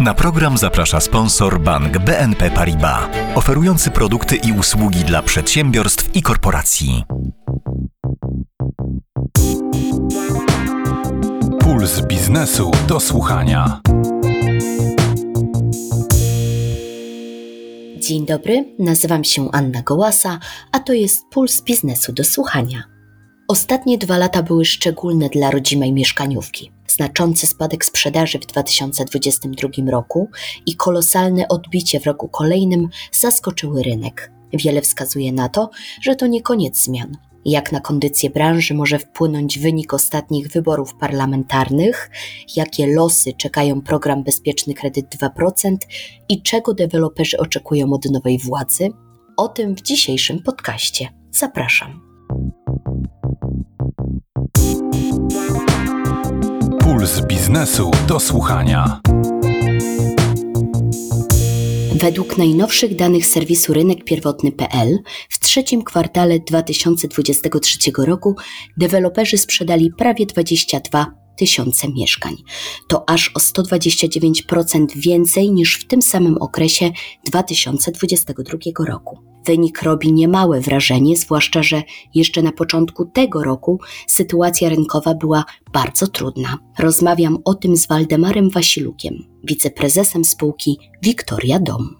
Na program zaprasza sponsor bank BNP Paribas, oferujący produkty i usługi dla przedsiębiorstw i korporacji. Puls biznesu do słuchania. Dzień dobry, nazywam się Anna Gołasa, a to jest Puls biznesu do słuchania. Ostatnie dwa lata były szczególne dla rodzimej mieszkaniówki znaczący spadek sprzedaży w 2022 roku i kolosalne odbicie w roku kolejnym zaskoczyły rynek. Wiele wskazuje na to, że to nie koniec zmian. Jak na kondycję branży może wpłynąć wynik ostatnich wyborów parlamentarnych, jakie losy czekają program Bezpieczny Kredyt 2% i czego deweloperzy oczekują od nowej władzy? O tym w dzisiejszym podcaście. Zapraszam. Puls biznesu do słuchania. Według najnowszych danych serwisu rynek pierwotny.pl w trzecim kwartale 2023 roku deweloperzy sprzedali prawie 22 tysiące mieszkań. To aż o 129% więcej niż w tym samym okresie 2022 roku. Wynik robi niemałe wrażenie, zwłaszcza, że jeszcze na początku tego roku sytuacja rynkowa była bardzo trudna. Rozmawiam o tym z Waldemarem Wasilukiem, wiceprezesem spółki Wiktoria Dom.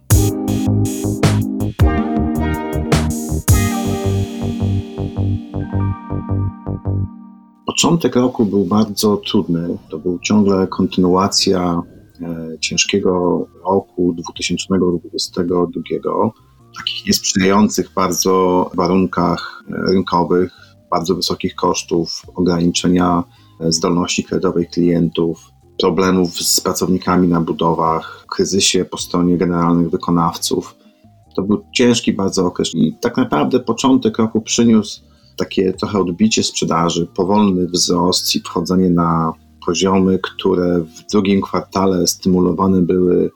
Początek roku był bardzo trudny. To był ciągle kontynuacja e, ciężkiego roku 2022, takich niesprzyjających bardzo warunkach e, rynkowych, bardzo wysokich kosztów, ograniczenia e, zdolności kredytowej klientów, problemów z pracownikami na budowach, kryzysie po stronie generalnych wykonawców. To był ciężki bardzo okres i tak naprawdę początek roku przyniósł takie trochę odbicie sprzedaży, powolny wzrost i wchodzenie na poziomy, które w drugim kwartale stymulowane były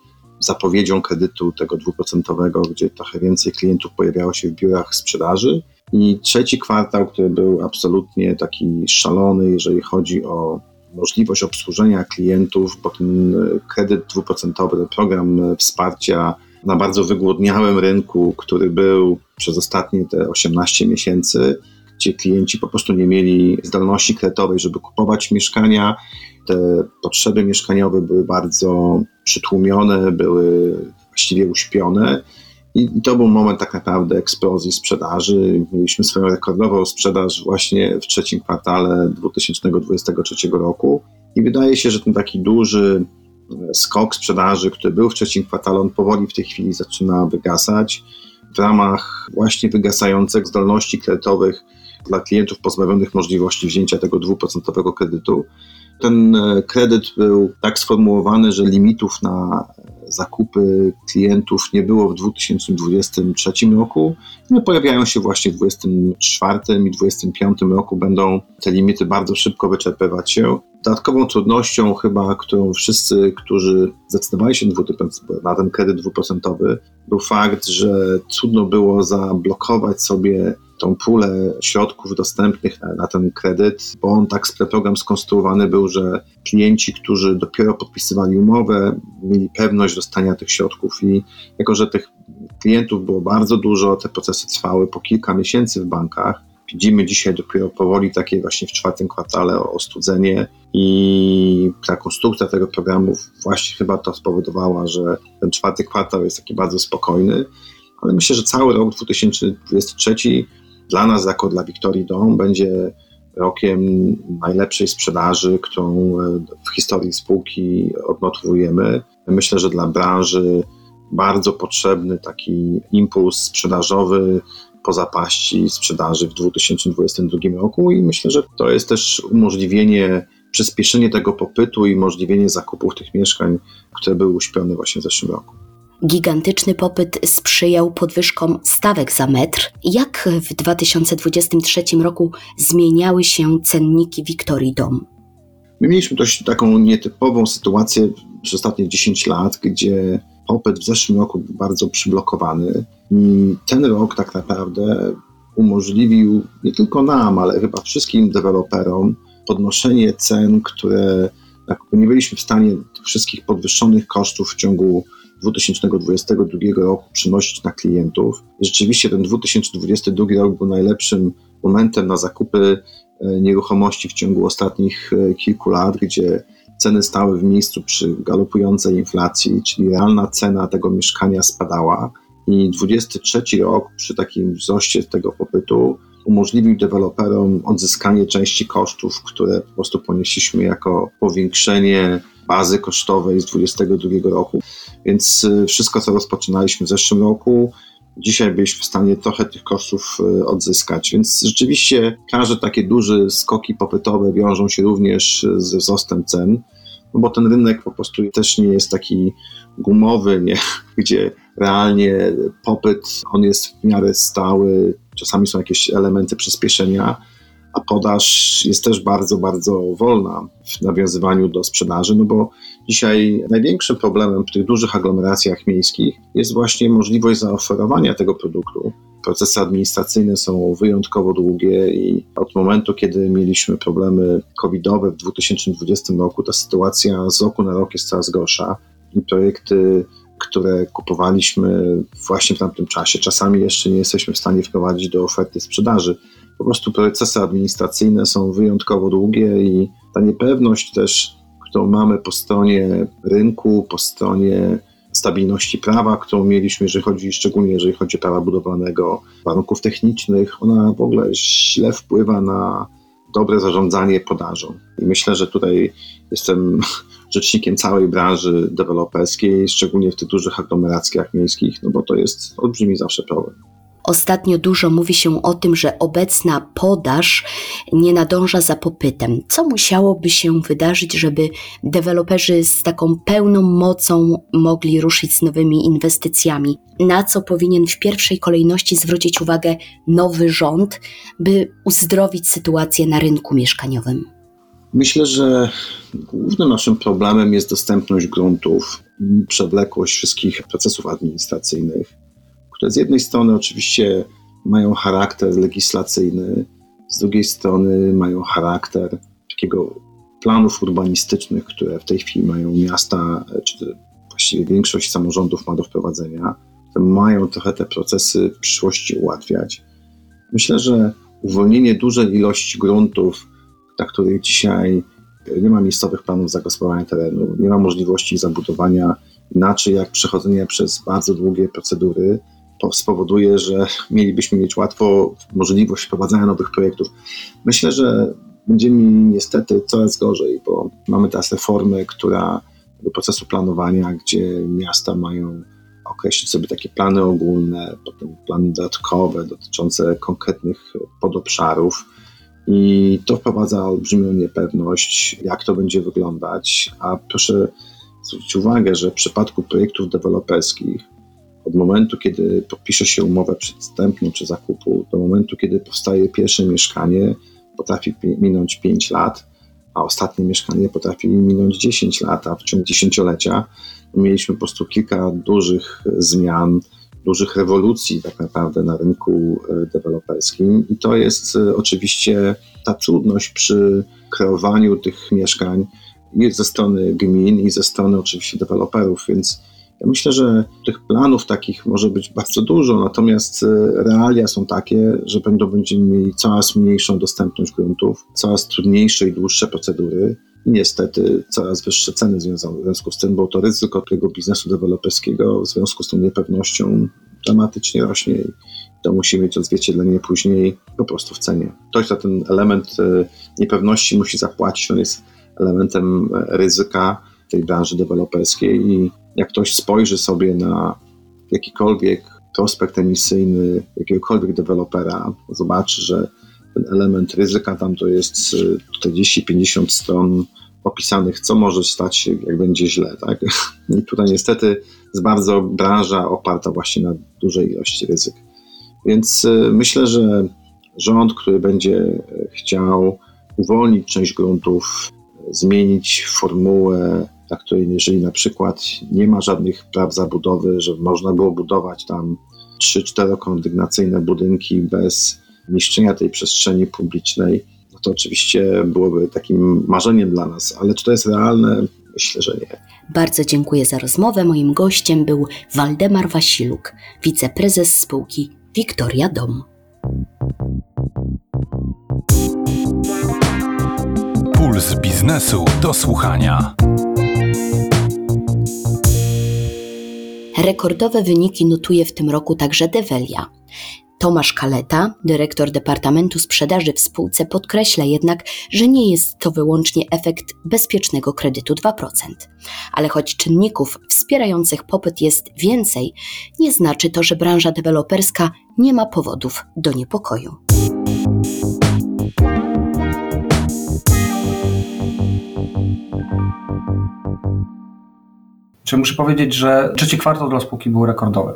zapowiedzią kredytu tego dwuprocentowego, gdzie trochę więcej klientów pojawiało się w biurach sprzedaży. I trzeci kwartał, który był absolutnie taki szalony, jeżeli chodzi o możliwość obsłużenia klientów, bo ten kredyt dwuprocentowy, program wsparcia na bardzo wygłodniałym rynku, który był przez ostatnie te 18 miesięcy, gdzie klienci po prostu nie mieli zdolności kredytowej, żeby kupować mieszkania. Te potrzeby mieszkaniowe były bardzo przytłumione, były właściwie uśpione. I to był moment tak naprawdę eksplozji sprzedaży. Mieliśmy swoją rekordową sprzedaż właśnie w trzecim kwartale 2023 roku. I wydaje się, że ten taki duży skok sprzedaży, który był w trzecim kwartale, on powoli w tej chwili zaczyna wygasać. W ramach właśnie wygasających zdolności kredytowych dla klientów pozbawionych możliwości wzięcia tego dwuprocentowego kredytu. Ten e, kredyt był tak sformułowany, że limitów na zakupy klientów nie było w 2023 roku. No, pojawiają się właśnie w 2024 i 2025 roku. Będą te limity bardzo szybko wyczerpywać się. Dodatkową trudnością chyba, którą wszyscy, którzy zdecydowali się na ten kredyt dwuprocentowy, był fakt, że trudno było zablokować sobie tą pulę środków dostępnych na, na, ten kredyt, bo on tak program skonstruowany był, że klienci, którzy dopiero podpisywali umowę, mieli pewność dostania tych środków i jako, że tych klientów było bardzo dużo, te procesy trwały po kilka miesięcy w bankach, widzimy dzisiaj dopiero powoli takie właśnie w czwartym kwartale ostudzenie i ta konstrukcja tego programu właśnie chyba to spowodowała, że ten czwarty kwartał jest taki bardzo spokojny, ale myślę, że cały rok 2023 dla nas, jako dla Wiktorii Dom, będzie rokiem najlepszej sprzedaży, którą e, w historii spółki odnotowujemy. Myślę, że dla branży bardzo potrzebny taki impuls sprzedażowy po zapaści sprzedaży w 2022 roku i myślę, że to jest też umożliwienie, przyspieszenie tego popytu i umożliwienie zakupów tych mieszkań, które były uśpione właśnie w zeszłym roku. Gigantyczny popyt sprzyjał podwyżkom stawek za metr. Jak w 2023 roku zmieniały się cenniki Wiktorii Dom? My mieliśmy dość taką nietypową sytuację przez ostatnie 10 lat, gdzie popyt w zeszłym roku był bardzo przyblokowany. I ten rok tak naprawdę umożliwił nie tylko nam, ale chyba wszystkim deweloperom podnoszenie cen, które tak, nie byliśmy w stanie wszystkich podwyższonych kosztów w ciągu 2022 roku przynosić na klientów. Rzeczywiście ten 2022 rok był najlepszym momentem na zakupy e, nieruchomości w ciągu ostatnich e, kilku lat, gdzie ceny stały w miejscu przy galopującej inflacji, czyli realna cena tego mieszkania spadała. I 23 rok przy takim wzroście tego popytu umożliwił deweloperom odzyskanie części kosztów, które po prostu ponieśliśmy jako powiększenie bazy kosztowej z 2022 roku. Więc y, wszystko, co rozpoczynaliśmy w zeszłym roku, dzisiaj byliśmy w stanie trochę tych kosztów y, odzyskać. Więc rzeczywiście każde takie duże skoki popytowe wiążą się również ze wzrostem cen, no bo ten rynek po prostu też nie jest taki gumowy, nie? gdzie realnie popyt on jest w miarę stały, czasami są jakieś elementy przyspieszenia, a podaż jest też bardzo, bardzo wolna w nawiązywaniu do sprzedaży, no bo dzisiaj największym problemem w tych dużych aglomeracjach miejskich jest właśnie możliwość zaoferowania tego produktu. Procesy administracyjne są wyjątkowo długie i od momentu, kiedy mieliśmy problemy covidowe w 2020 roku, ta sytuacja z roku na rok jest coraz gorsza i projekty które kupowaliśmy właśnie w tamtym czasie. Czasami jeszcze nie jesteśmy w stanie wprowadzić do oferty sprzedaży. Po prostu procesy administracyjne są wyjątkowo długie i ta niepewność też, którą mamy po stronie rynku, po stronie stabilności prawa, którą mieliśmy, jeżeli chodzi, szczególnie jeżeli chodzi o prawa budowlanego, warunków technicznych, ona w ogóle źle wpływa na dobre zarządzanie podażą. I myślę, że tutaj jestem rzecznikiem całej branży deweloperskiej, szczególnie w tych dużych aglomeracjach miejskich, no bo to jest olbrzymi zawsze problem. Ostatnio dużo mówi się o tym, że obecna podaż nie nadąża za popytem. Co musiałoby się wydarzyć, żeby deweloperzy z taką pełną mocą mogli ruszyć z nowymi inwestycjami? Na co powinien w pierwszej kolejności zwrócić uwagę nowy rząd, by uzdrowić sytuację na rynku mieszkaniowym? Myślę, że głównym naszym problemem jest dostępność gruntów i przewlekłość wszystkich procesów administracyjnych, które z jednej strony oczywiście mają charakter legislacyjny, z drugiej strony mają charakter takiego planów urbanistycznych, które w tej chwili mają miasta, czy właściwie większość samorządów ma do wprowadzenia, które mają trochę te procesy w przyszłości ułatwiać. Myślę, że uwolnienie dużej ilości gruntów dla których dzisiaj nie ma miejscowych planów zagospodarowania terenu, nie ma możliwości zabudowania inaczej jak przechodzenie przez bardzo długie procedury, spowoduje, że mielibyśmy mieć łatwo możliwość wprowadzania nowych projektów. Myślę, że będziemy niestety coraz gorzej, bo mamy teraz reformę, która do procesu planowania, gdzie miasta mają określić sobie takie plany ogólne, potem plany dodatkowe dotyczące konkretnych podobszarów i to wprowadza olbrzymią niepewność, jak to będzie wyglądać. A proszę zwrócić uwagę, że w przypadku projektów deweloperskich, od momentu, kiedy podpisze się umowę przedstępną czy zakupu, do momentu, kiedy powstaje pierwsze mieszkanie, potrafi minąć 5 lat, a ostatnie mieszkanie potrafi minąć 10 lat, a w ciągu dziesięciolecia mieliśmy po prostu kilka dużych zmian dużych rewolucji tak naprawdę na rynku e, deweloperskim. I to jest e, oczywiście ta trudność przy kreowaniu tych mieszkań i ze strony gmin i ze strony oczywiście deweloperów, więc ja myślę, że tych planów takich może być bardzo dużo, natomiast e, realia są takie, że będą, będziemy mieli coraz mniejszą dostępność gruntów, coraz trudniejsze i dłuższe procedury i niestety coraz wyższe ceny związane w związku z tym, bo to ryzyko tego biznesu deweloperskiego w związku z tą niepewnością dramatycznie rośnie i to musi mieć odzwierciedlenie później po prostu w cenie. Ktoś za ten element e, niepewności musi zapłacić, on jest elementem e, ryzyka tej branży deweloperskiej i jak ktoś spojrzy sobie na jakikolwiek prospekt emisyjny jakiegokolwiek dewelopera, zobaczy, że ten element ryzyka tam to jest 40-50 stron opisanych, co może stać się, jak będzie źle. Tak? I tutaj niestety jest bardzo branża oparta właśnie na dużej ilości ryzyk. Więc y, myślę, że rząd, który będzie chciał uwolnić część gruntów, zmienić formułę, dla której jeżeli na przykład nie ma żadnych praw zabudowy, że można było budować tam 3-4 kondygnacyjne budynki bez niszczenia tej przestrzeni publicznej, no to oczywiście byłoby takim marzeniem dla nas, ale czy to jest realne? Myślę, że nie. Bardzo dziękuję za rozmowę. Moim gościem był Waldemar Wasiluk, wiceprezes spółki Wiktoria Dom. Puls biznesu do słuchania. Rekordowe wyniki notuje w tym roku także Develia. Tomasz Kaleta, dyrektor Departamentu Sprzedaży w spółce, podkreśla jednak, że nie jest to wyłącznie efekt bezpiecznego kredytu 2%. Ale choć czynników wspierających popyt jest więcej, nie znaczy to, że branża deweloperska nie ma powodów do niepokoju. Czy muszę powiedzieć, że trzeci kwartał dla spółki był rekordowy.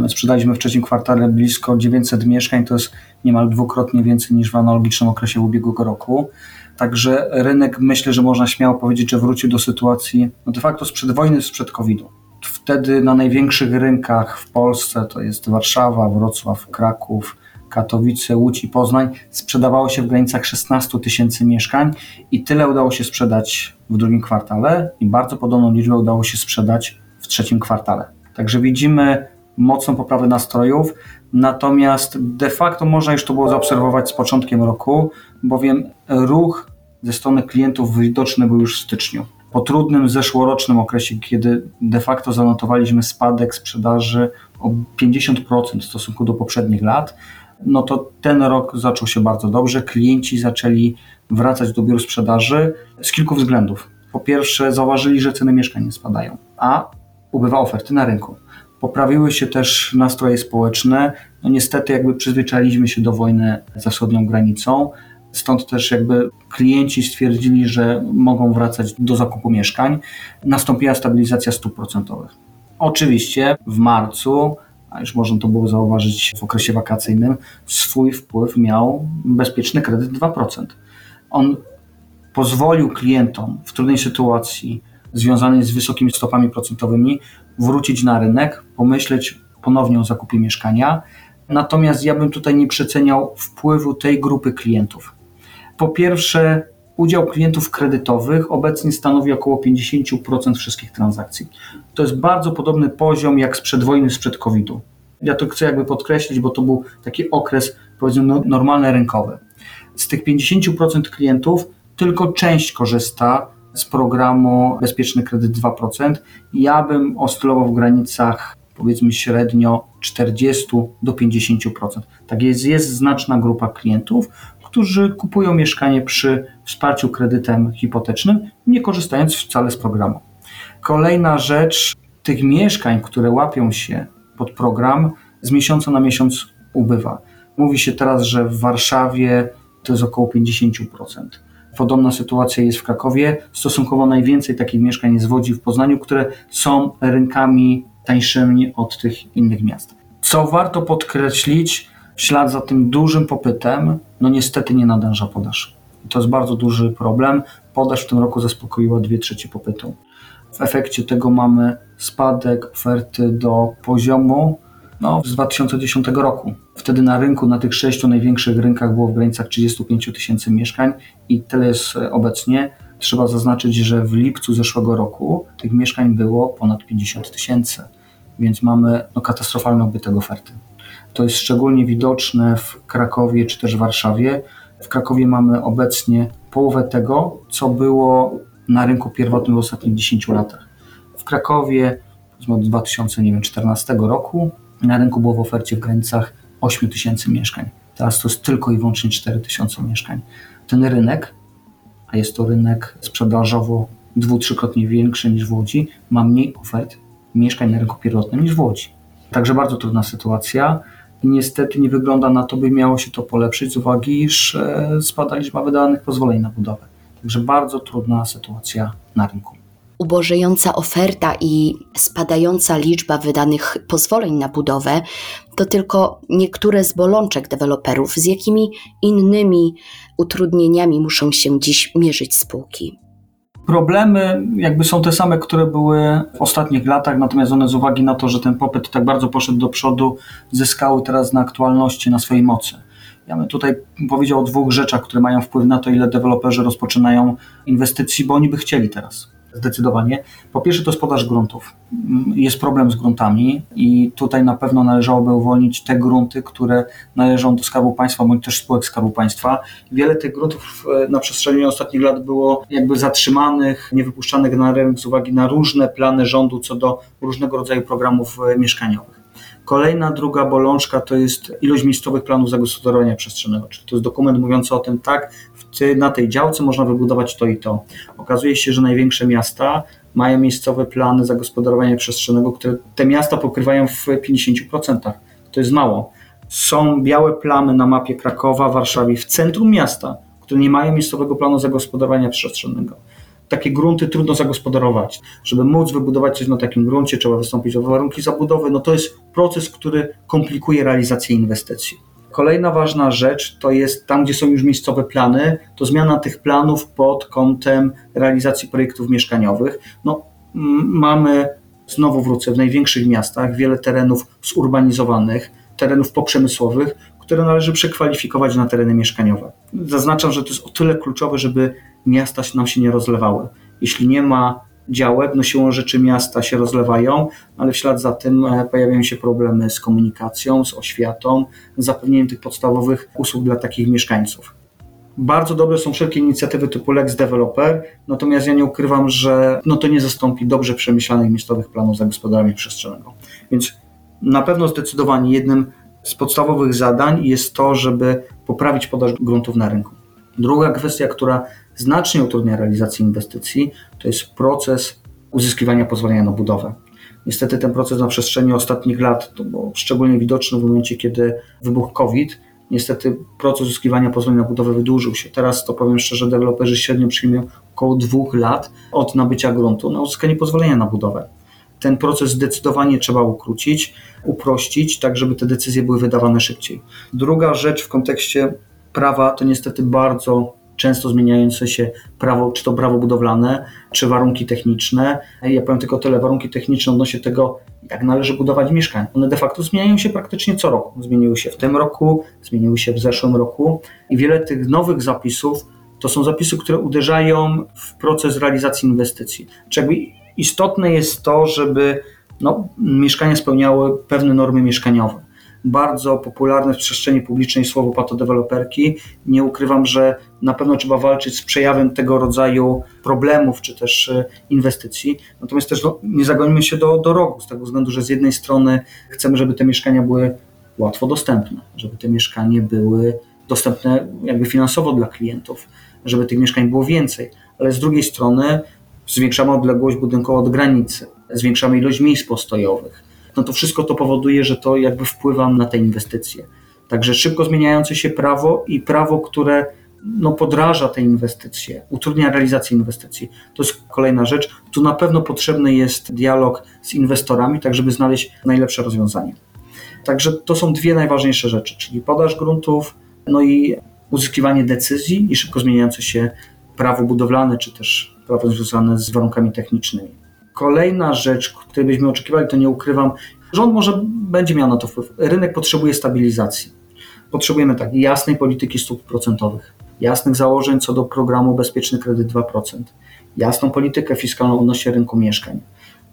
My sprzedaliśmy w trzecim kwartale blisko 900 mieszkań, to jest niemal dwukrotnie więcej niż w analogicznym okresie ubiegłego roku. Także rynek myślę, że można śmiało powiedzieć, że wrócił do sytuacji no de facto sprzed wojny, sprzed COVID-u. Wtedy na największych rynkach w Polsce, to jest Warszawa, Wrocław, Kraków, Katowice, Łódź i Poznań, sprzedawało się w granicach 16 tysięcy mieszkań i tyle udało się sprzedać w drugim kwartale i bardzo podobną liczbę udało się sprzedać w trzecim kwartale. Także widzimy mocną poprawę nastrojów, natomiast de facto można już to było zaobserwować z początkiem roku, bowiem ruch ze strony klientów widoczny był już w styczniu. Po trudnym zeszłorocznym okresie, kiedy de facto zanotowaliśmy spadek sprzedaży o 50% w stosunku do poprzednich lat, no to ten rok zaczął się bardzo dobrze. Klienci zaczęli wracać do biur sprzedaży z kilku względów. Po pierwsze, zauważyli, że ceny mieszkań nie spadają, a ubywa oferty na rynku. Poprawiły się też nastroje społeczne. No niestety, jakby przyzwyczailiśmy się do wojny za wschodnią granicą. Stąd też jakby klienci stwierdzili, że mogą wracać do zakupu mieszkań. Nastąpiła stabilizacja stóp procentowych. Oczywiście w marcu a już można to było zauważyć w okresie wakacyjnym, swój wpływ miał bezpieczny kredyt 2%. On pozwolił klientom w trudnej sytuacji związanej z wysokimi stopami procentowymi wrócić na rynek, pomyśleć ponownie o zakupie mieszkania. Natomiast ja bym tutaj nie przeceniał wpływu tej grupy klientów. Po pierwsze, udział klientów kredytowych obecnie stanowi około 50% wszystkich transakcji. To jest bardzo podobny poziom jak sprzed wojny, sprzed COVID-u. Ja to chcę jakby podkreślić, bo to był taki okres, powiedzmy, no, normalny rynkowy. Z tych 50% klientów tylko część korzysta z programu Bezpieczny Kredyt 2%. Ja bym oscylował w granicach powiedzmy średnio 40 do 50%. Tak jest, jest znaczna grupa klientów, którzy kupują mieszkanie przy wsparciu kredytem hipotecznym, nie korzystając wcale z programu. Kolejna rzecz, tych mieszkań, które łapią się pod program, z miesiąca na miesiąc ubywa. Mówi się teraz, że w Warszawie to jest około 50%. Podobna sytuacja jest w Krakowie. Stosunkowo najwięcej takich mieszkań jest w Łodzi w Poznaniu, które są rynkami tańszymi od tych innych miast. Co warto podkreślić, w ślad za tym dużym popytem, no niestety nie nadąża podaż. To jest bardzo duży problem. Podaż w tym roku zaspokoiła 2 trzecie popytu. W efekcie tego mamy spadek oferty do poziomu no, z 2010 roku. Wtedy na rynku, na tych sześciu największych rynkach było w granicach 35 tysięcy mieszkań i tyle jest obecnie. Trzeba zaznaczyć, że w lipcu zeszłego roku tych mieszkań było ponad 50 tysięcy, więc mamy no, katastrofalny ubytek oferty. To jest szczególnie widoczne w Krakowie czy też Warszawie. W Krakowie mamy obecnie połowę tego, co było na rynku pierwotnym w ostatnich 10 latach. W Krakowie od 2014 roku na rynku było w ofercie w granicach 8 tysięcy mieszkań. Teraz to jest tylko i wyłącznie 4 tysiące mieszkań. Ten rynek, a jest to rynek sprzedażowo dwu, trzykrotnie większy niż w Łodzi, ma mniej ofert mieszkań na rynku pierwotnym niż w Łodzi. Także bardzo trudna sytuacja. Niestety nie wygląda na to, by miało się to polepszyć z uwagi, iż e, spada liczba wydanych pozwoleń na budowę. Także bardzo trudna sytuacja na rynku. Ubożejąca oferta i spadająca liczba wydanych pozwoleń na budowę to tylko niektóre z bolączek deweloperów, z jakimi innymi utrudnieniami muszą się dziś mierzyć spółki. Problemy jakby są te same, które były w ostatnich latach, natomiast one z uwagi na to, że ten popyt tak bardzo poszedł do przodu, zyskały teraz na aktualności, na swojej mocy. Ja bym tutaj powiedział o dwóch rzeczach, które mają wpływ na to, ile deweloperzy rozpoczynają inwestycji, bo oni by chcieli teraz. Zdecydowanie. Po pierwsze, to podaż gruntów. Jest problem z gruntami i tutaj na pewno należałoby uwolnić te grunty, które należą do Skarbu Państwa bądź też spółek Skarbu Państwa. Wiele tych gruntów e, na przestrzeni ostatnich lat było jakby zatrzymanych, niewypuszczanych na rynek z uwagi na różne plany rządu co do różnego rodzaju programów e, mieszkaniowych. Kolejna, druga bolączka to jest ilość miejscowych planów zagospodarowania przestrzennego, czyli to jest dokument mówiący o tym, tak, ty, na tej działce można wybudować to i to. Okazuje się, że największe miasta mają miejscowe plany zagospodarowania przestrzennego, które te miasta pokrywają w 50%. To jest mało. Są białe plamy na mapie Krakowa, Warszawie, w centrum miasta, które nie mają miejscowego planu zagospodarowania przestrzennego takie grunty trudno zagospodarować. Żeby móc wybudować coś na takim gruncie, trzeba wystąpić o warunki zabudowy. No to jest proces, który komplikuje realizację inwestycji. Kolejna ważna rzecz to jest tam, gdzie są już miejscowe plany, to zmiana tych planów pod kątem realizacji projektów mieszkaniowych. No, mamy, znowu wrócę, w największych miastach wiele terenów zurbanizowanych, terenów poprzemysłowych, które należy przekwalifikować na tereny mieszkaniowe. Zaznaczam, że to jest o tyle kluczowe, żeby miasta nam się nie rozlewały. Jeśli nie ma działek, no siłą rzeczy miasta się rozlewają, ale w ślad za tym e, pojawiają się problemy z komunikacją, z oświatą, z zapewnieniem tych podstawowych usług dla takich mieszkańców. Bardzo dobre są wszelkie inicjatywy typu Lex Developer, natomiast ja nie ukrywam, że no to nie zastąpi dobrze przemyślanych miejscowych planów zagospodarowania przestrzennego. Więc na pewno zdecydowanie jednym z podstawowych zadań jest to, żeby poprawić podaż gruntów na rynku. Druga kwestia, która znacznie utrudnia realizację inwestycji, to jest proces uzyskiwania pozwolenia na budowę. Niestety ten proces na przestrzeni ostatnich lat, to było szczególnie widoczny w momencie, kiedy wybuchł COVID, niestety proces uzyskiwania pozwolenia na budowę wydłużył się. Teraz to powiem szczerze, deweloperzy średnio przyjmują około dwóch lat od nabycia gruntu na uzyskanie pozwolenia na budowę. Ten proces zdecydowanie trzeba ukrócić, uprościć, tak żeby te decyzje były wydawane szybciej. Druga rzecz w kontekście prawa to niestety bardzo często zmieniające się prawo, czy to prawo budowlane, czy warunki techniczne. Ja powiem tylko tyle, warunki techniczne odnośnie tego, jak należy budować mieszkań. One de facto zmieniają się praktycznie co roku. Zmieniły się w tym roku, zmieniły się w zeszłym roku i wiele tych nowych zapisów to są zapisy, które uderzają w proces realizacji inwestycji. Czyli istotne jest to, żeby no, mieszkania spełniały pewne normy mieszkaniowe bardzo popularne w przestrzeni publicznej słowo patodeweloperki. Nie ukrywam, że na pewno trzeba walczyć z przejawem tego rodzaju problemów czy też e, inwestycji. Natomiast też no, nie zagonimy się do, do rogu, z tego względu, że z jednej strony chcemy, żeby te mieszkania były łatwo dostępne, żeby te mieszkania były dostępne jakby finansowo dla klientów, żeby tych mieszkań było więcej, ale z drugiej strony zwiększamy odległość budynku od granicy, zwiększamy ilość miejsc postojowych, no to wszystko to powoduje, że to jakby wpływa na te inwestycje. Także szybko zmieniające się prawo i prawo, które no, podraża te inwestycje, utrudnia realizację inwestycji. To jest kolejna rzecz. Tu na pewno potrzebny jest dialog z inwestorami, tak żeby znaleźć najlepsze rozwiązanie. Także to są dwie najważniejsze rzeczy, czyli podaż gruntów, no i uzyskiwanie decyzji i szybko zmieniające się prawo budowlane, czy też prawo związane z warunkami technicznymi. Kolejna rzecz, której byśmy oczekiwali, to nie ukrywam, rząd może będzie miał na to wpływ. Rynek potrzebuje stabilizacji. Potrzebujemy tak jasnej polityki stóp procentowych, jasnych założeń co do programu Bezpieczny Kredyt 2%, jasną politykę fiskalną odnośnie rynku mieszkań.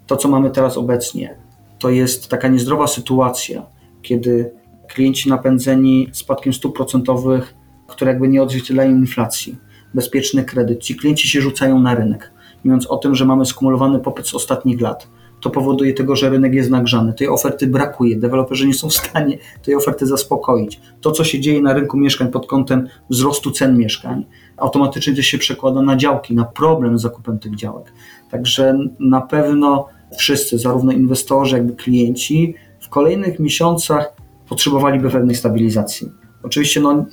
To, co mamy teraz obecnie, to jest taka niezdrowa sytuacja, kiedy klienci napędzeni spadkiem stóp procentowych, które jakby nie odzwierciedlają inflacji, bezpieczny kredyt, ci klienci się rzucają na rynek mówiąc o tym, że mamy skumulowany popyt z ostatnich lat. To powoduje tego, że rynek jest nagrzany. Tej oferty brakuje. Deweloperzy nie są w stanie tej oferty zaspokoić. To, co się dzieje na rynku mieszkań pod kątem wzrostu cen mieszkań, automatycznie to się przekłada na działki, na problem z zakupem tych działek. Także na pewno wszyscy, zarówno inwestorzy, jak i klienci, w kolejnych miesiącach potrzebowaliby pewnej stabilizacji. Oczywiście no,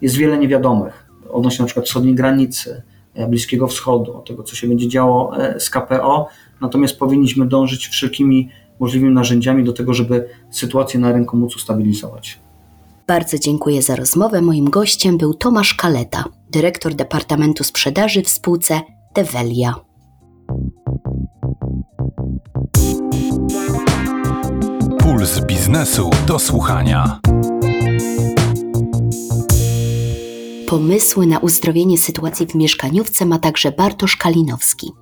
jest wiele niewiadomych odnośnie na przykład wschodniej granicy, Bliskiego Wschodu, tego, co się będzie działo e, z KPO. Natomiast powinniśmy dążyć wszelkimi możliwymi narzędziami do tego, żeby sytuację na rynku móc ustabilizować. Bardzo dziękuję za rozmowę. Moim gościem był Tomasz Kaleta, dyrektor Departamentu Sprzedaży w spółce Develia. Puls biznesu do słuchania. Pomysły na uzdrowienie sytuacji w mieszkaniówce ma także Bartosz Kalinowski,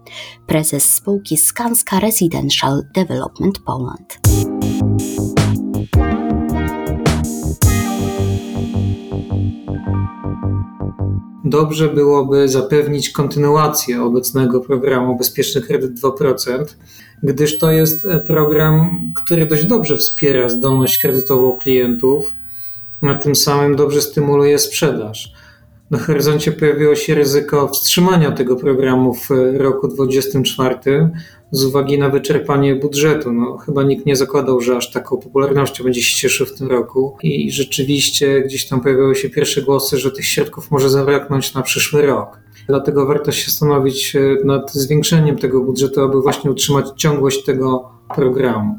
prezes spółki Skanska Residential Development Poland. Dobrze byłoby zapewnić kontynuację obecnego programu Bezpieczny Kredyt 2%, gdyż to jest program, który dość dobrze wspiera zdolność kredytową klientów, a tym samym dobrze stymuluje sprzedaż. Na horyzoncie pojawiło się ryzyko wstrzymania tego programu w roku 2024 z uwagi na wyczerpanie budżetu. No, chyba nikt nie zakładał, że aż taką popularnością będzie się cieszył w tym roku i rzeczywiście gdzieś tam pojawiły się pierwsze głosy, że tych środków może zabraknąć na przyszły rok. Dlatego warto się zastanowić nad zwiększeniem tego budżetu, aby właśnie utrzymać ciągłość tego programu.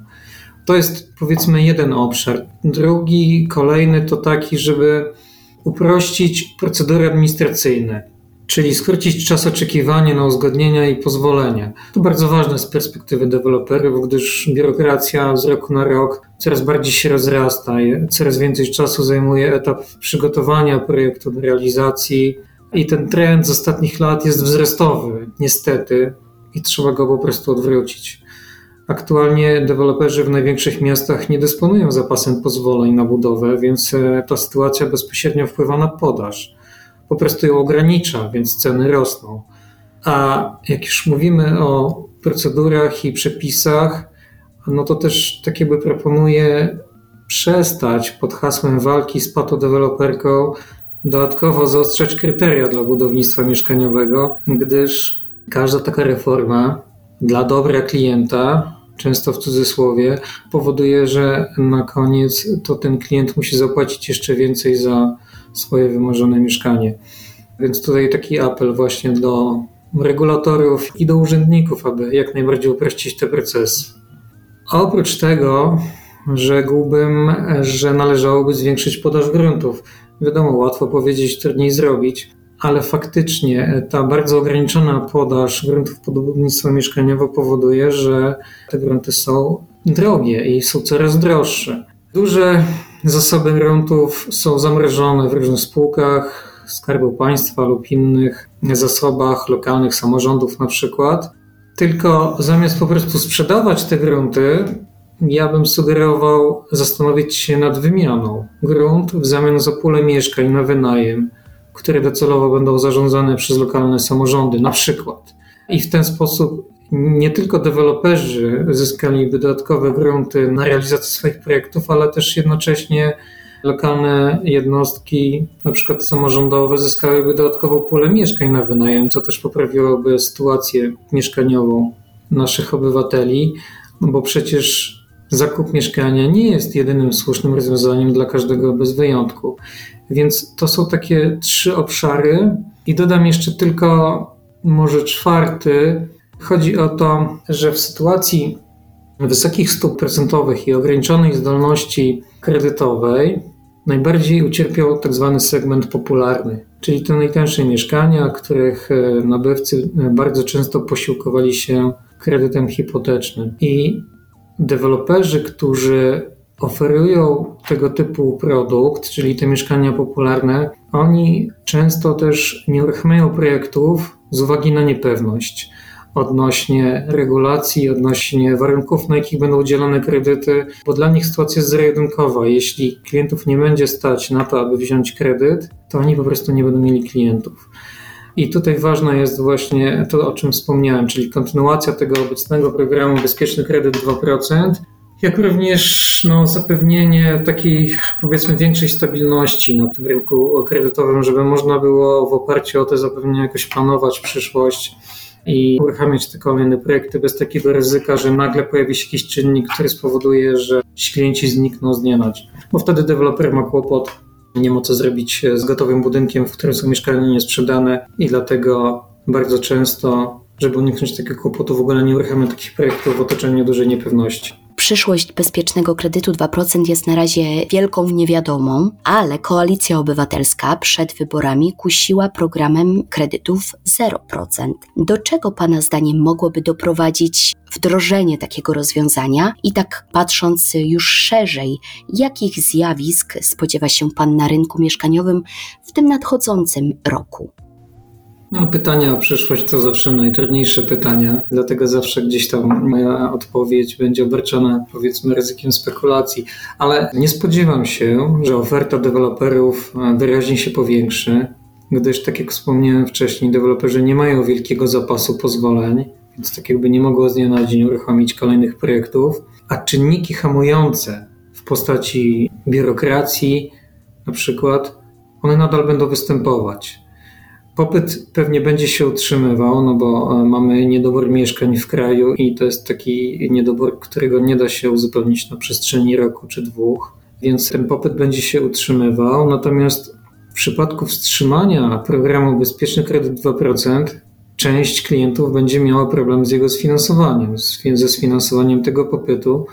To jest powiedzmy jeden obszar. Drugi, kolejny to taki, żeby uprościć procedury administracyjne, czyli skrócić czas oczekiwania na uzgodnienia i pozwolenia. To bardzo ważne z perspektywy deweloperów, gdyż biurokracja z roku na rok coraz bardziej się rozrasta, coraz więcej czasu zajmuje etap przygotowania projektu do realizacji i ten trend z ostatnich lat jest wzrostowy, niestety, i trzeba go po prostu odwrócić. Aktualnie deweloperzy w największych miastach nie dysponują zapasem pozwoleń na budowę, więc e, ta sytuacja bezpośrednio wpływa na podaż. Po prostu ją ogranicza, więc ceny rosną. A jak już mówimy o procedurach i przepisach, no to też tak jakby proponuję przestać pod hasłem walki z patodeweloperką dodatkowo zaostrzać kryteria dla budownictwa mieszkaniowego, gdyż każda taka reforma dla dobra klienta często w cudzysłowie, powoduje, że na koniec to ten klient musi zapłacić jeszcze więcej za swoje wymarzone mieszkanie. Więc tutaj taki apel właśnie do regulatorów i do urzędników, aby jak najbardziej uprościć te procesy. A oprócz tego rzekłbym, że należałoby zwiększyć podaż gruntów. Wiadomo, łatwo powiedzieć, trudniej zrobić, ale faktycznie ta bardzo ograniczona podaż gruntów pod budownictwo mieszkaniowe powoduje, że te grunty są drogie i są coraz droższe. Duże zasoby gruntów są zamrożone w różnych spółkach Skarbu Państwa lub innych zasobach lokalnych samorządów na przykład. Tylko zamiast po prostu sprzedawać te grunty, ja bym sugerował zastanowić się nad wymianą. Grunt w zamian za pulę mieszkań na wynajem które docelowo będą zarządzane przez lokalne samorządy, na przykład. I w ten sposób nie tylko deweloperzy zyskaliby dodatkowe grunty na realizację swoich projektów, ale też jednocześnie lokalne jednostki, na przykład samorządowe, zyskałyby dodatkową pulę mieszkań na wynajem, co też poprawiłoby sytuację mieszkaniową naszych obywateli, bo przecież zakup mieszkania nie jest jedynym słusznym rozwiązaniem dla każdego bez wyjątku. Więc to są takie trzy obszary. I dodam jeszcze tylko może czwarty. Chodzi o to, że w sytuacji wysokich stóp procentowych i ograniczonej zdolności kredytowej najbardziej ucierpiał tak zwany segment popularny, czyli te najtańsze mieszkania, których e, nabywcy e, bardzo często posiłkowali się kredytem hipotecznym. I deweloperzy, którzy oferują tego typu produkt, czyli te mieszkania popularne, oni często też nie uruchamiają projektów z uwagi na niepewność odnośnie regulacji, odnośnie warunków, na jakich będą udzielane kredyty, bo dla nich sytuacja jest zero-jedynkowa. Jeśli klientów nie będzie stać na to, aby wziąć kredyt, to oni po prostu nie będą mieli klientów. I tutaj ważne jest właśnie to, o czym wspomniałem, czyli kontynuacja tego obecnego programu Bezpieczny Kredyt 2%, jak również no, zapewnienie takiej powiedzmy większej stabilności na tym rynku kredytowym, żeby można było w oparciu o te zapewnienia jakoś planować przyszłość i uruchamiać te kolejne projekty bez takiego ryzyka, że nagle pojawi się jakiś czynnik, który spowoduje, że ci klienci znikną z dnia na dzień. Bo wtedy deweloper ma kłopot, nie ma co zrobić z gotowym budynkiem, w którym są mieszkania niesprzedane i dlatego bardzo często, żeby uniknąć takiego kłopotu, w ogóle nie uruchamiam takich projektów w otoczeniu dużej niepewności Przyszłość bezpiecznego kredytu 2% jest na razie wielką niewiadomą, ale Koalicja Obywatelska przed wyborami kusiła programem kredytów 0%. Do czego Pana zdaniem mogłoby doprowadzić wdrożenie takiego rozwiązania i tak patrząc już szerzej, jakich zjawisk spodziewa się Pan na rynku mieszkaniowym w tym nadchodzącym roku? No, pytania o przyszłość to zawsze najtrudniejsze pytania, dlatego zawsze gdzieś tam moja odpowiedź będzie obarczona powiedzmy ryzykiem spekulacji, ale nie spodziewam się, że oferta deweloperów wyraźnie się powiększy, gdyż tak jak wspomniałem wcześniej, deweloperzy nie mają wielkiego zapasu pozwoleń, więc tak jakby nie mogło z dnia na dzień uruchomić kolejnych projektów, a czynniki hamujące w postaci biurokracji na przykład, one nadal będą występować. Popyt pewnie będzie się utrzymywał, no bo e, mamy niedobór mieszkań w kraju i to jest taki niedobór, którego nie da się uzupełnić na przestrzeni roku czy dwóch, więc ten popyt będzie się utrzymywał. Natomiast w przypadku wstrzymania programu Bezpieczny Kredyt 2%, część klientów będzie miała problem z jego sfinansowaniem, ze sfinansowaniem tego popytu,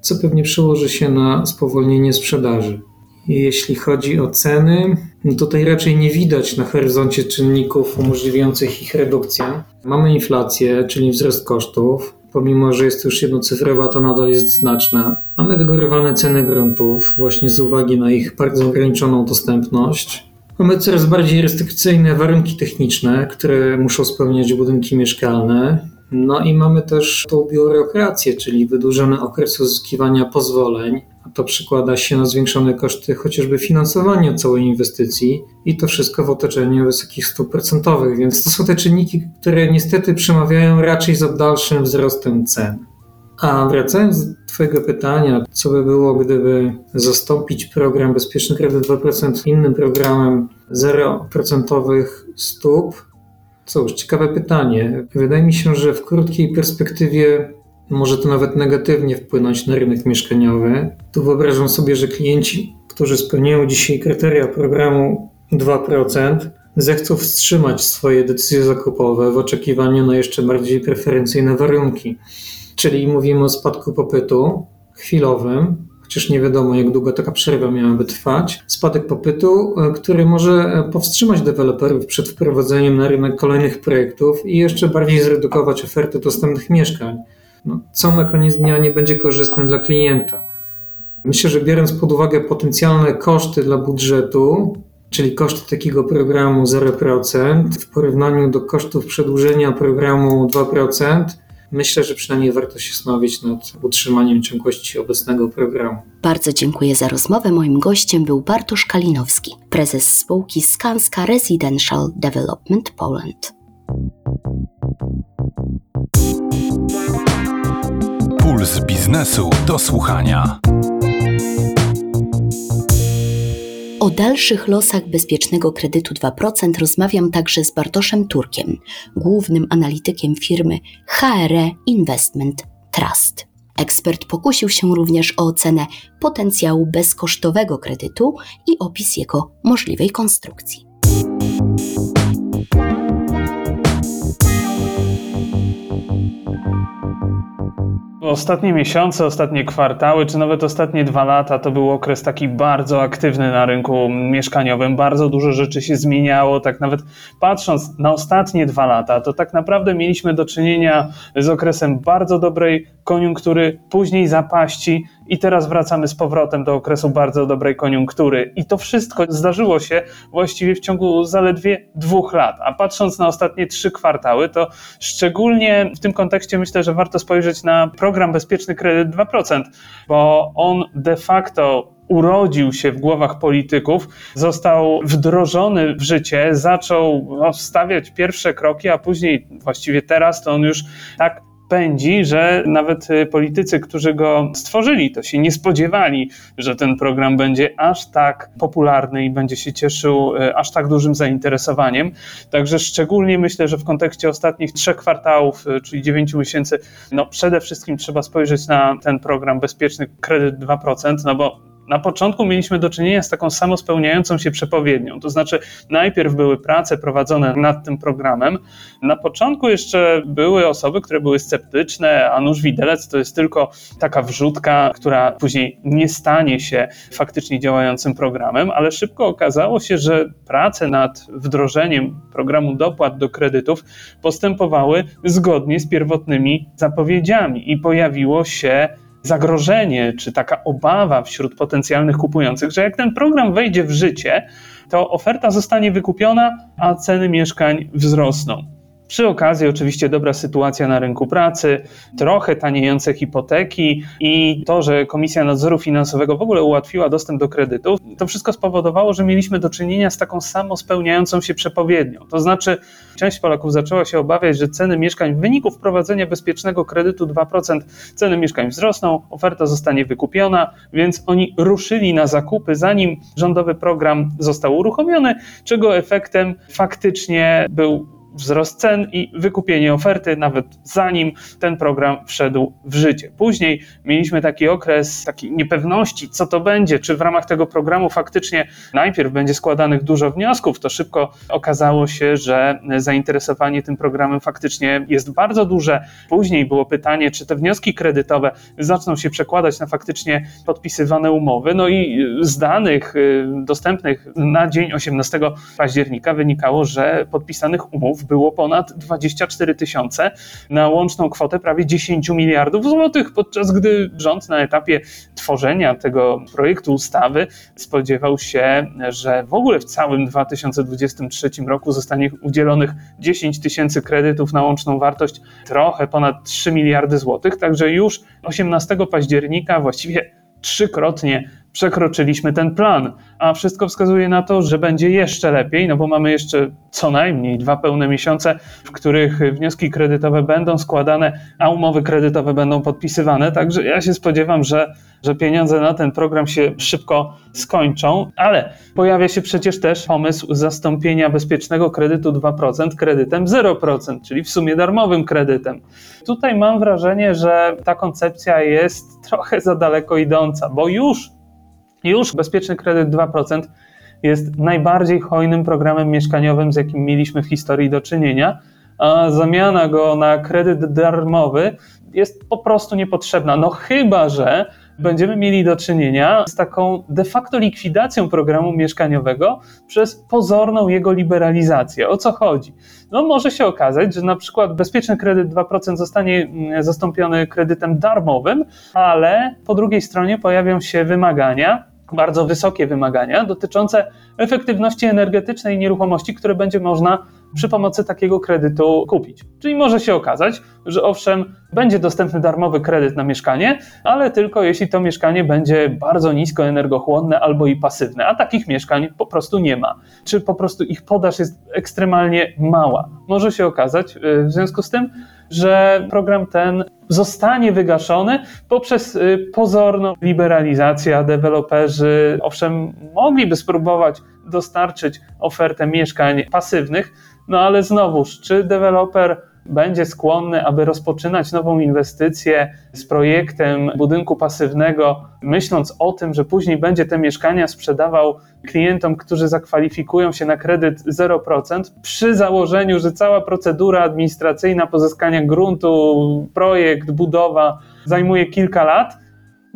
co pewnie przełoży się na spowolnienie sprzedaży. Jeśli chodzi o ceny, no tutaj raczej nie widać na horyzoncie czynników umożliwiających ich redukcję. Mamy inflację, czyli wzrost kosztów. Pomimo, że jest już jednocyfrowa, to nadal jest znaczna. Mamy wygórowane ceny gruntów, właśnie z uwagi na ich bardzo ograniczoną dostępność. Mamy coraz bardziej restrykcyjne warunki techniczne, które muszą spełniać budynki mieszkalne. No i mamy też tą biurokrację, czyli wydłużony okres uzyskiwania pozwoleń, to przekłada się na zwiększone koszty chociażby finansowania całej inwestycji i to wszystko w otoczeniu wysokich stóp procentowych, więc to są te czynniki, które niestety przemawiają raczej za dalszym wzrostem cen. A wracając do Twojego pytania, co by było, gdyby zastąpić program Bezpieczny Kredyt 2% innym programem 0% stóp? Cóż, ciekawe pytanie. Wydaje mi się, że w krótkiej perspektywie może to nawet negatywnie wpłynąć na rynek mieszkaniowy. Tu wyobrażam sobie, że klienci, którzy spełniają dzisiaj kryteria programu 2%, zechcą wstrzymać swoje decyzje zakupowe w oczekiwaniu na jeszcze bardziej preferencyjne warunki. Czyli mówimy o spadku popytu chwilowym, chociaż nie wiadomo, jak długo taka przerwa miałaby trwać. Spadek popytu, e, który może powstrzymać deweloperów przed wprowadzeniem na rynek kolejnych projektów i jeszcze bardziej zredukować ofertę dostępnych mieszkań no, co na koniec dnia nie będzie korzystne dla klienta. Myślę, że biorąc pod uwagę potencjalne koszty dla budżetu, czyli koszty takiego programu 0% w porównaniu do kosztów przedłużenia programu 2%, myślę, że przynajmniej warto się zastanowić nad utrzymaniem ciągłości obecnego programu. Bardzo dziękuję za rozmowę. Moim gościem był Bartosz Kalinowski, prezes spółki Skanska Residential Development Poland. Puls biznesu do słuchania. O dalszych losach bezpiecznego kredytu 2% rozmawiam także z Bartoszem Turkiem, głównym analitykiem firmy HRE Investment Trust. Ekspert pokusił się również o ocenę potencjału bezkosztowego kredytu i opis jego możliwej konstrukcji. Ostatnie miesiące, ostatnie kwartały, czy nawet ostatnie dwa lata to był okres taki bardzo aktywny na rynku mieszkaniowym. Bardzo dużo rzeczy się zmieniało. Tak nawet patrząc na ostatnie dwa lata, to tak naprawdę mieliśmy do czynienia z okresem bardzo dobrej koniunktury, później zapaści, i teraz wracamy z powrotem do okresu bardzo dobrej koniunktury. I to wszystko zdarzyło się właściwie w ciągu zaledwie dwóch lat. A patrząc na ostatnie trzy kwartały, to szczególnie w tym kontekście myślę, że warto spojrzeć na program Bezpieczny Kredyt 2%, bo on de facto urodził się w głowach polityków, został wdrożony w życie, zaczął no, stawiać pierwsze kroki, a później właściwie teraz to on już tak pędzi, że nawet y, politycy, którzy go stworzyli, to się nie spodziewali, że ten program będzie aż tak popularny i będzie się cieszył y, aż tak dużym zainteresowaniem. Także szczególnie myślę, że w kontekście ostatnich trzech kwartałów, y, czyli dziewięciu miesięcy, no przede wszystkim trzeba spojrzeć na ten program Bezpieczny Kredyt 2%, no bo Na początku mieliśmy do czynienia z taką samospełniającą się przepowiednią, to znaczy najpierw były prace prowadzone nad tym programem. Na początku jeszcze były osoby, które były sceptyczne, a nóż widelec to jest tylko taka wrzutka, która później nie stanie się faktycznie działającym programem, ale szybko okazało się, że prace nad wdrożeniem programu dopłat do kredytów postępowały zgodnie z pierwotnymi zapowiedziami i pojawiło się zagrożenie, czy taka obawa wśród potencjalnych kupujących, że jak ten program wejdzie w życie, to oferta zostanie wykupiona, a ceny mieszkań wzrosną. Przy okazji, oczywiście, dobra sytuacja na rynku pracy, trochę taniejące hipoteki i to, że Komisja Nadzoru Finansowego w ogóle ułatwiła dostęp do kredytów, to wszystko spowodowało, że mieliśmy do czynienia z taką samą spełniającą się przepowiednią. To znaczy, część Polaków zaczęła się obawiać, że ceny mieszkań w wyniku wprowadzenia bezpiecznego kredytu 2% ceny mieszkań wzrosną, oferta zostanie wykupiona, więc oni ruszyli na zakupy, zanim rządowy program został uruchomiony, czego efektem faktycznie był wzrost cen i wykupienie oferty, nawet zanim ten program wszedł w życie. Później mieliśmy taki okres takiej niepewności, co to będzie, czy w ramach tego programu faktycznie najpierw będzie składanych dużo wniosków. To szybko okazało się, że zainteresowanie tym programem faktycznie jest bardzo duże. Później było pytanie, czy te wnioski kredytowe zaczną się przekładać na faktycznie podpisywane umowy. No i z danych y, dostępnych na dzień 18 października wynikało, że podpisanych umów było ponad 24 tysiące na łączną kwotę prawie 10 miliardów złotych, podczas gdy rząd na etapie tworzenia tego projektu ustawy spodziewał się, że w ogóle w całym 2023 roku zostanie udzielonych 10 tysięcy kredytów na łączną wartość trochę ponad 3 miliardy złotych, także już 18 października właściwie trzykrotnie przekroczyliśmy ten plan, a wszystko wskazuje na to, że będzie jeszcze lepiej, no bo mamy jeszcze co najmniej dwa pełne miesiące, w których wnioski kredytowe będą składane, a umowy kredytowe będą podpisywane. Także ja się spodziewam, że, że pieniądze na ten program się szybko skończą, ale pojawia się przecież też pomysł zastąpienia bezpiecznego kredytu 2% kredytem 0%, czyli w sumie darmowym kredytem. Tutaj mam wrażenie, że ta koncepcja jest trochę za daleko idąca, bo już już bezpieczny kredyt 2% jest najbardziej hojnym programem mieszkaniowym, z jakim mieliśmy w historii do czynienia, a zamiana go na kredyt darmowy jest po prostu niepotrzebna. No chyba, że będziemy mieli do czynienia z taką de facto likwidacją programu mieszkaniowego przez pozorną jego liberalizację. O co chodzi? No może się okazać, że na przykład bezpieczny kredyt 2% zostanie mm, zastąpiony kredytem darmowym, ale po drugiej stronie pojawią się wymagania, bardzo wysokie wymagania dotyczące efektywności energetycznej nieruchomości, które będzie można przy pomocy takiego kredytu kupić. Czyli może się okazać, że owszem, będzie dostępny darmowy kredyt na mieszkanie, ale tylko jeśli to mieszkanie będzie bardzo nisko energochłonne albo i pasywne, a takich mieszkań po prostu nie ma. Czy po prostu ich podaż jest ekstremalnie mała. Może się okazać y, w związku z tym, że program ten zostanie wygaszony poprzez y, pozorną liberalizację, deweloperzy owszem mogliby spróbować dostarczyć ofertę mieszkań pasywnych, no ale znowuż, czy deweloper będzie skłonny, aby rozpoczynać nową inwestycję z projektem budynku pasywnego, myśląc o tym, że później będzie te mieszkania sprzedawał klientom, którzy zakwalifikują się na kredyt 0%, przy założeniu, że cała procedura administracyjna pozyskania gruntu, projekt, budowa zajmuje kilka lat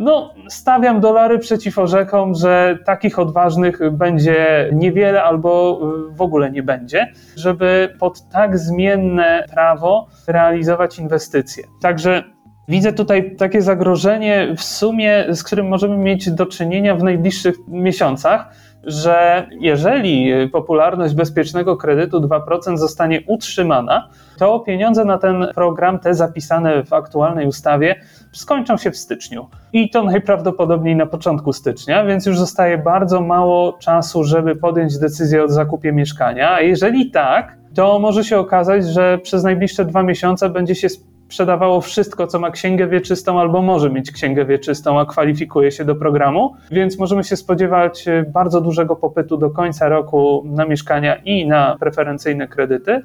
no, stawiam dolary przeciw orzekom, że takich odważnych będzie niewiele albo w ogóle nie będzie, żeby pod tak zmienne prawo realizować inwestycje. Także Widzę tutaj takie zagrożenie w sumie, z którym możemy mieć do czynienia w najbliższych miesiącach, że jeżeli popularność bezpiecznego kredytu 2% zostanie utrzymana, to pieniądze na ten program, te zapisane w aktualnej ustawie, skończą się w styczniu. I to najprawdopodobniej na początku stycznia, więc już zostaje bardzo mało czasu, żeby podjąć decyzję o zakupie mieszkania. A jeżeli tak, to może się okazać, że przez najbliższe dwa miesiące będzie się sprzedawało wszystko, co ma księgę wieczystą albo może mieć księgę wieczystą, a kwalifikuje się do programu, więc możemy się spodziewać bardzo dużego popytu do końca roku na mieszkania i na preferencyjne kredyty.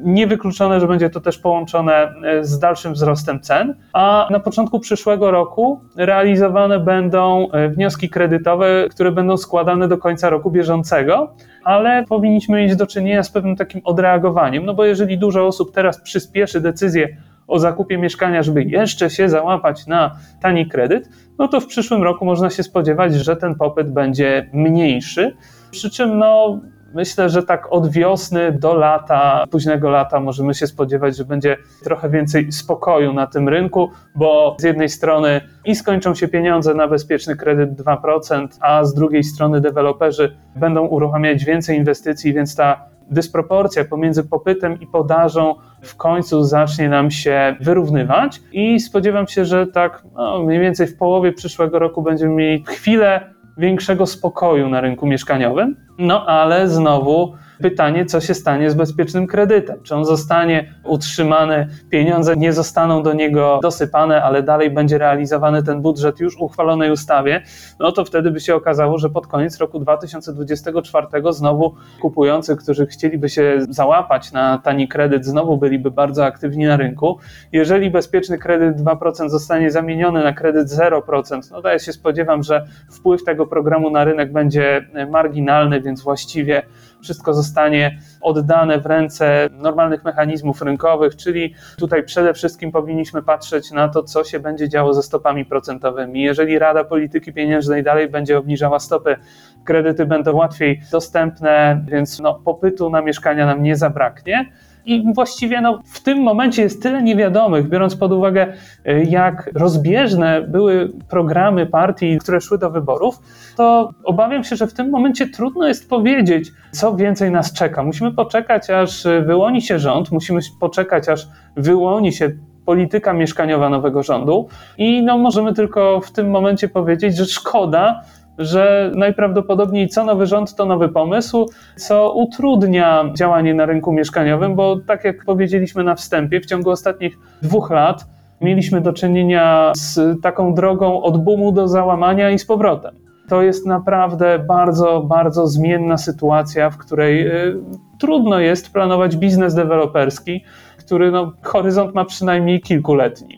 niewykluczone, że będzie to też połączone e, z dalszym wzrostem cen, a na początku przyszłego roku realizowane będą e, wnioski kredytowe, które będą składane do końca roku bieżącego, ale powinniśmy mieć do czynienia z pewnym takim odreagowaniem, no bo jeżeli dużo osób teraz przyspieszy decyzję o zakupie mieszkania, żeby jeszcze się załapać na tani kredyt, no to w przyszłym roku można się spodziewać, że ten popyt będzie mniejszy. Przy czym no, Myślę, że tak od wiosny do lata, późnego lata możemy się spodziewać, że będzie trochę więcej spokoju na tym rynku, bo z jednej strony i skończą się pieniądze na bezpieczny kredyt 2%, a z drugiej strony deweloperzy będą uruchamiać więcej inwestycji, więc ta dysproporcja pomiędzy popytem i podażą w końcu zacznie nam się wyrównywać i spodziewam się, że tak no, mniej więcej w połowie przyszłego roku będziemy mieli chwilę większego spokoju na rynku mieszkaniowym. No ale znowu Pytanie, co się stanie z bezpiecznym kredytem? Czy on zostanie utrzymany, pieniądze nie zostaną do niego dosypane, ale dalej będzie realizowany ten budżet już uchwalonej ustawie? No to wtedy by się okazało, że pod koniec roku 2024 znowu kupujący, którzy chcieliby się załapać na tani kredyt, znowu byliby bardzo aktywni na rynku. Jeżeli bezpieczny kredyt 2% zostanie zamieniony na kredyt 0%, no to ja się spodziewam, że wpływ tego programu na rynek będzie marginalny, więc właściwie wszystko zostanie oddane w ręce normalnych mechanizmów rynkowych, czyli tutaj przede wszystkim powinniśmy patrzeć na to, co się będzie działo ze stopami procentowymi. Jeżeli Rada Polityki Pieniężnej dalej będzie obniżała stopy, kredyty będą łatwiej dostępne, więc no, popytu na mieszkania nam nie zabraknie. I właściwie no, w tym momencie jest tyle niewiadomych, biorąc pod uwagę, e, jak rozbieżne były programy partii, które szły do wyborów, to obawiam się, że w tym momencie trudno jest powiedzieć, co więcej nas czeka. Musimy poczekać, aż wyłoni się rząd, musimy poczekać, aż wyłoni się polityka mieszkaniowa nowego rządu i no, możemy tylko w tym momencie powiedzieć, że szkoda, że najprawdopodobniej co nowy rząd to nowy pomysł, co utrudnia działanie na rynku mieszkaniowym, bo tak jak powiedzieliśmy na wstępie, w ciągu ostatnich dwóch lat mieliśmy do czynienia z taką drogą od boomu do załamania i z powrotem. To jest naprawdę bardzo, bardzo zmienna sytuacja, w której y, trudno jest planować biznes deweloperski, który no, horyzont ma przynajmniej kilkuletni.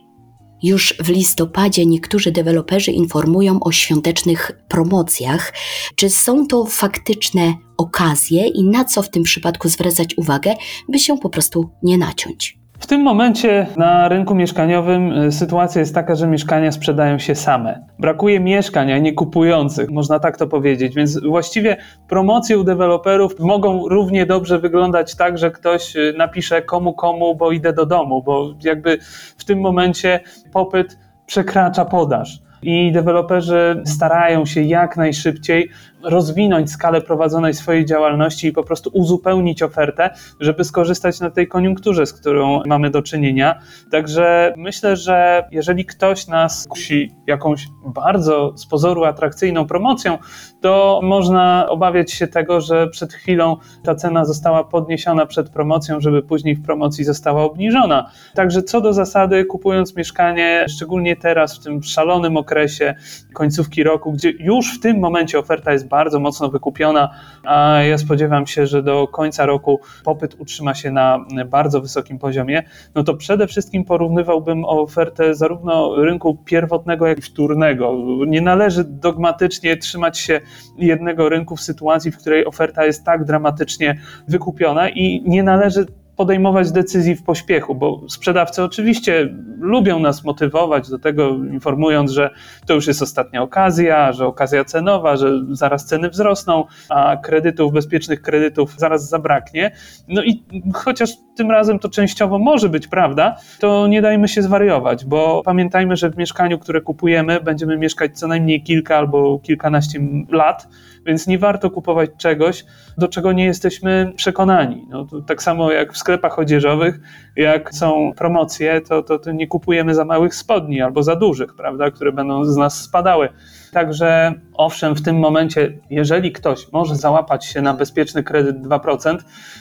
Już w listopadzie niektórzy deweloperzy informują o świątecznych promocjach. Czy są to faktyczne okazje i na co w tym przypadku zwracać uwagę, by się po prostu nie naciąć? W tym momencie na rynku mieszkaniowym y, sytuacja jest taka, że mieszkania sprzedają się same. Brakuje mieszkań, a nie kupujących, można tak to powiedzieć. Więc właściwie promocje u deweloperów mogą równie dobrze wyglądać tak, że ktoś y, napisze komu komu, bo idę do domu, bo jakby w tym momencie popyt przekracza podaż i deweloperzy starają się jak najszybciej rozwinąć skalę prowadzonej swojej działalności i po prostu uzupełnić ofertę, żeby skorzystać na tej koniunkturze, z którą mamy do czynienia. Także myślę, że jeżeli ktoś nas kusi jakąś bardzo z pozoru atrakcyjną promocją, to można obawiać się tego, że przed chwilą ta cena została podniesiona przed promocją, żeby później w promocji została obniżona. Także co do zasady, kupując mieszkanie, szczególnie teraz w tym szalonym okresie końcówki roku, gdzie już w tym momencie oferta jest bardzo mocno wykupiona, a ja spodziewam się, że do końca roku popyt utrzyma się na bardzo wysokim poziomie, no to przede wszystkim porównywałbym ofertę zarówno rynku pierwotnego, jak i wtórnego. Nie należy dogmatycznie trzymać się jednego rynku w sytuacji, w której oferta jest tak dramatycznie wykupiona i nie należy podejmować decyzji w pośpiechu, bo sprzedawcy oczywiście lubią nas motywować do tego, informując, że to już jest ostatnia okazja, że okazja cenowa, że zaraz ceny wzrosną, a kredytów, bezpiecznych kredytów zaraz zabraknie. No i chociaż tym razem to częściowo może być prawda, to nie dajmy się zwariować, bo pamiętajmy, że w mieszkaniu, które kupujemy, będziemy mieszkać co najmniej kilka albo kilkanaście lat, więc nie warto kupować czegoś, do czego nie jesteśmy przekonani. No, tak samo jak w sklepach odzieżowych, jak są promocje, to, to, to nie kupujemy za małych spodni albo za dużych, prawda, które będą z nas spadały. Także owszem, w tym momencie, jeżeli ktoś może załapać się na bezpieczny kredyt 2%,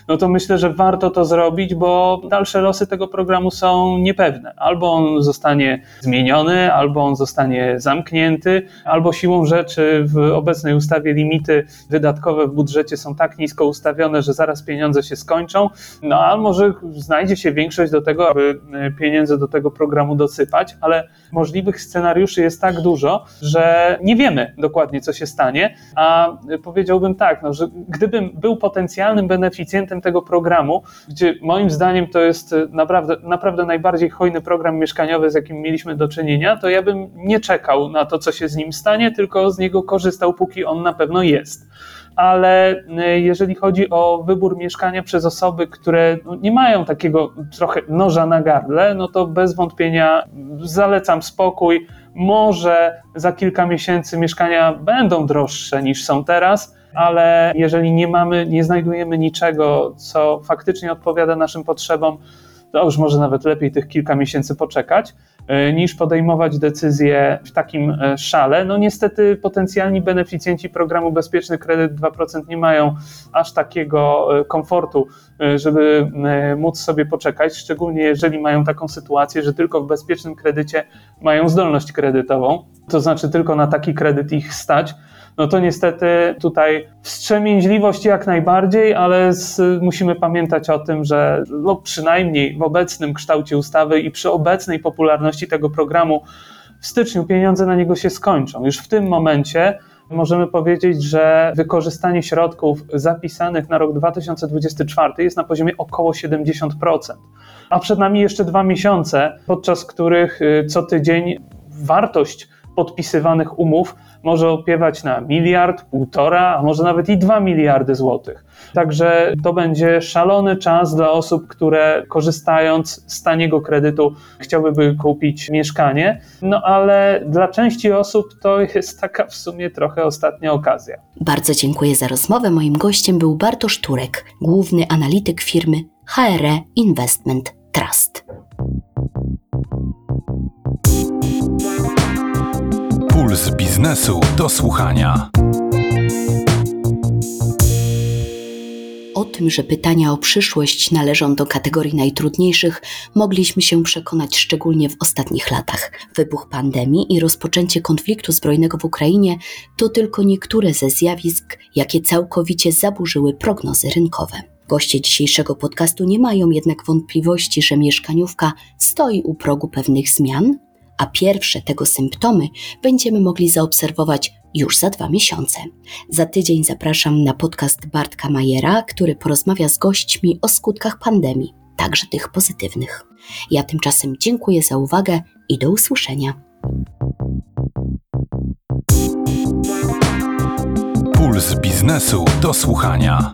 no to myślę, że warto to zrobić, zrobić, bo dalsze losy tego programu są niepewne. Albo on zostanie zmieniony, albo on zostanie zamknięty, albo siłą rzeczy w obecnej ustawie limity wydatkowe w budżecie są tak nisko ustawione, że zaraz pieniądze się skończą, no a może znajdzie się większość do tego, aby e, pieniądze do tego programu dosypać, ale możliwych scenariuszy jest tak dużo, że nie wiemy dokładnie, co się stanie, a powiedziałbym tak, no, że gdybym był potencjalnym beneficjentem tego programu, gdzie moim zdaniem to jest naprawdę, naprawdę najbardziej hojny program mieszkaniowy, z jakim mieliśmy do czynienia, to ja bym nie czekał na to, co się z nim stanie, tylko z niego korzystał, póki on na pewno jest ale y, jeżeli chodzi o wybór mieszkania przez osoby, które no, nie mają takiego trochę noża na gardle, no to bez wątpienia zalecam spokój. Może za kilka miesięcy mieszkania będą droższe niż są teraz, ale jeżeli nie mamy, nie znajdujemy niczego, co faktycznie odpowiada naszym potrzebom, to już może nawet lepiej tych kilka miesięcy poczekać, e, niż podejmować decyzje w takim e, szale. No niestety potencjalni beneficjenci programu Bezpieczny Kredyt 2% nie mają aż takiego e, komfortu, żeby móc sobie poczekać, szczególnie jeżeli mają taką sytuację, że tylko w bezpiecznym kredycie mają zdolność kredytową, to znaczy tylko na taki kredyt ich stać no to niestety tutaj wstrzemięźliwość jak najbardziej, ale z, musimy pamiętać o tym, że no przynajmniej w obecnym kształcie ustawy i przy obecnej popularności tego programu w styczniu pieniądze na niego się skończą. Już w tym momencie możemy powiedzieć, że wykorzystanie środków zapisanych na rok 2024 jest na poziomie około 70%. A przed nami jeszcze dwa miesiące, podczas których y, co tydzień wartość podpisywanych umów może opiewać na miliard, półtora, a może nawet i dwa miliardy złotych. Także to będzie szalony czas dla osób, które korzystając z taniego kredytu chciałyby kupić mieszkanie, no ale dla części osób to jest taka w sumie trochę ostatnia okazja. Bardzo dziękuję za rozmowę. Moim gościem był Bartosz Turek, główny analityk firmy HRE Investment Trust. Puls biznesu do słuchania. O tym, że pytania o przyszłość należą do kategorii najtrudniejszych, mogliśmy się przekonać szczególnie w ostatnich latach. Wybuch pandemii i rozpoczęcie konfliktu zbrojnego w Ukrainie to tylko niektóre ze zjawisk, jakie całkowicie zaburzyły prognozy rynkowe. Goście dzisiejszego podcastu nie mają jednak wątpliwości, że mieszkaniówka stoi u progu pewnych zmian, a pierwsze tego symptomy będziemy mogli zaobserwować już za dwa miesiące. Za tydzień zapraszam na podcast Bartka Majera, który porozmawia z gośćmi o skutkach pandemii, także tych pozytywnych. Ja tymczasem dziękuję za uwagę i do usłyszenia. Puls biznesu do słuchania.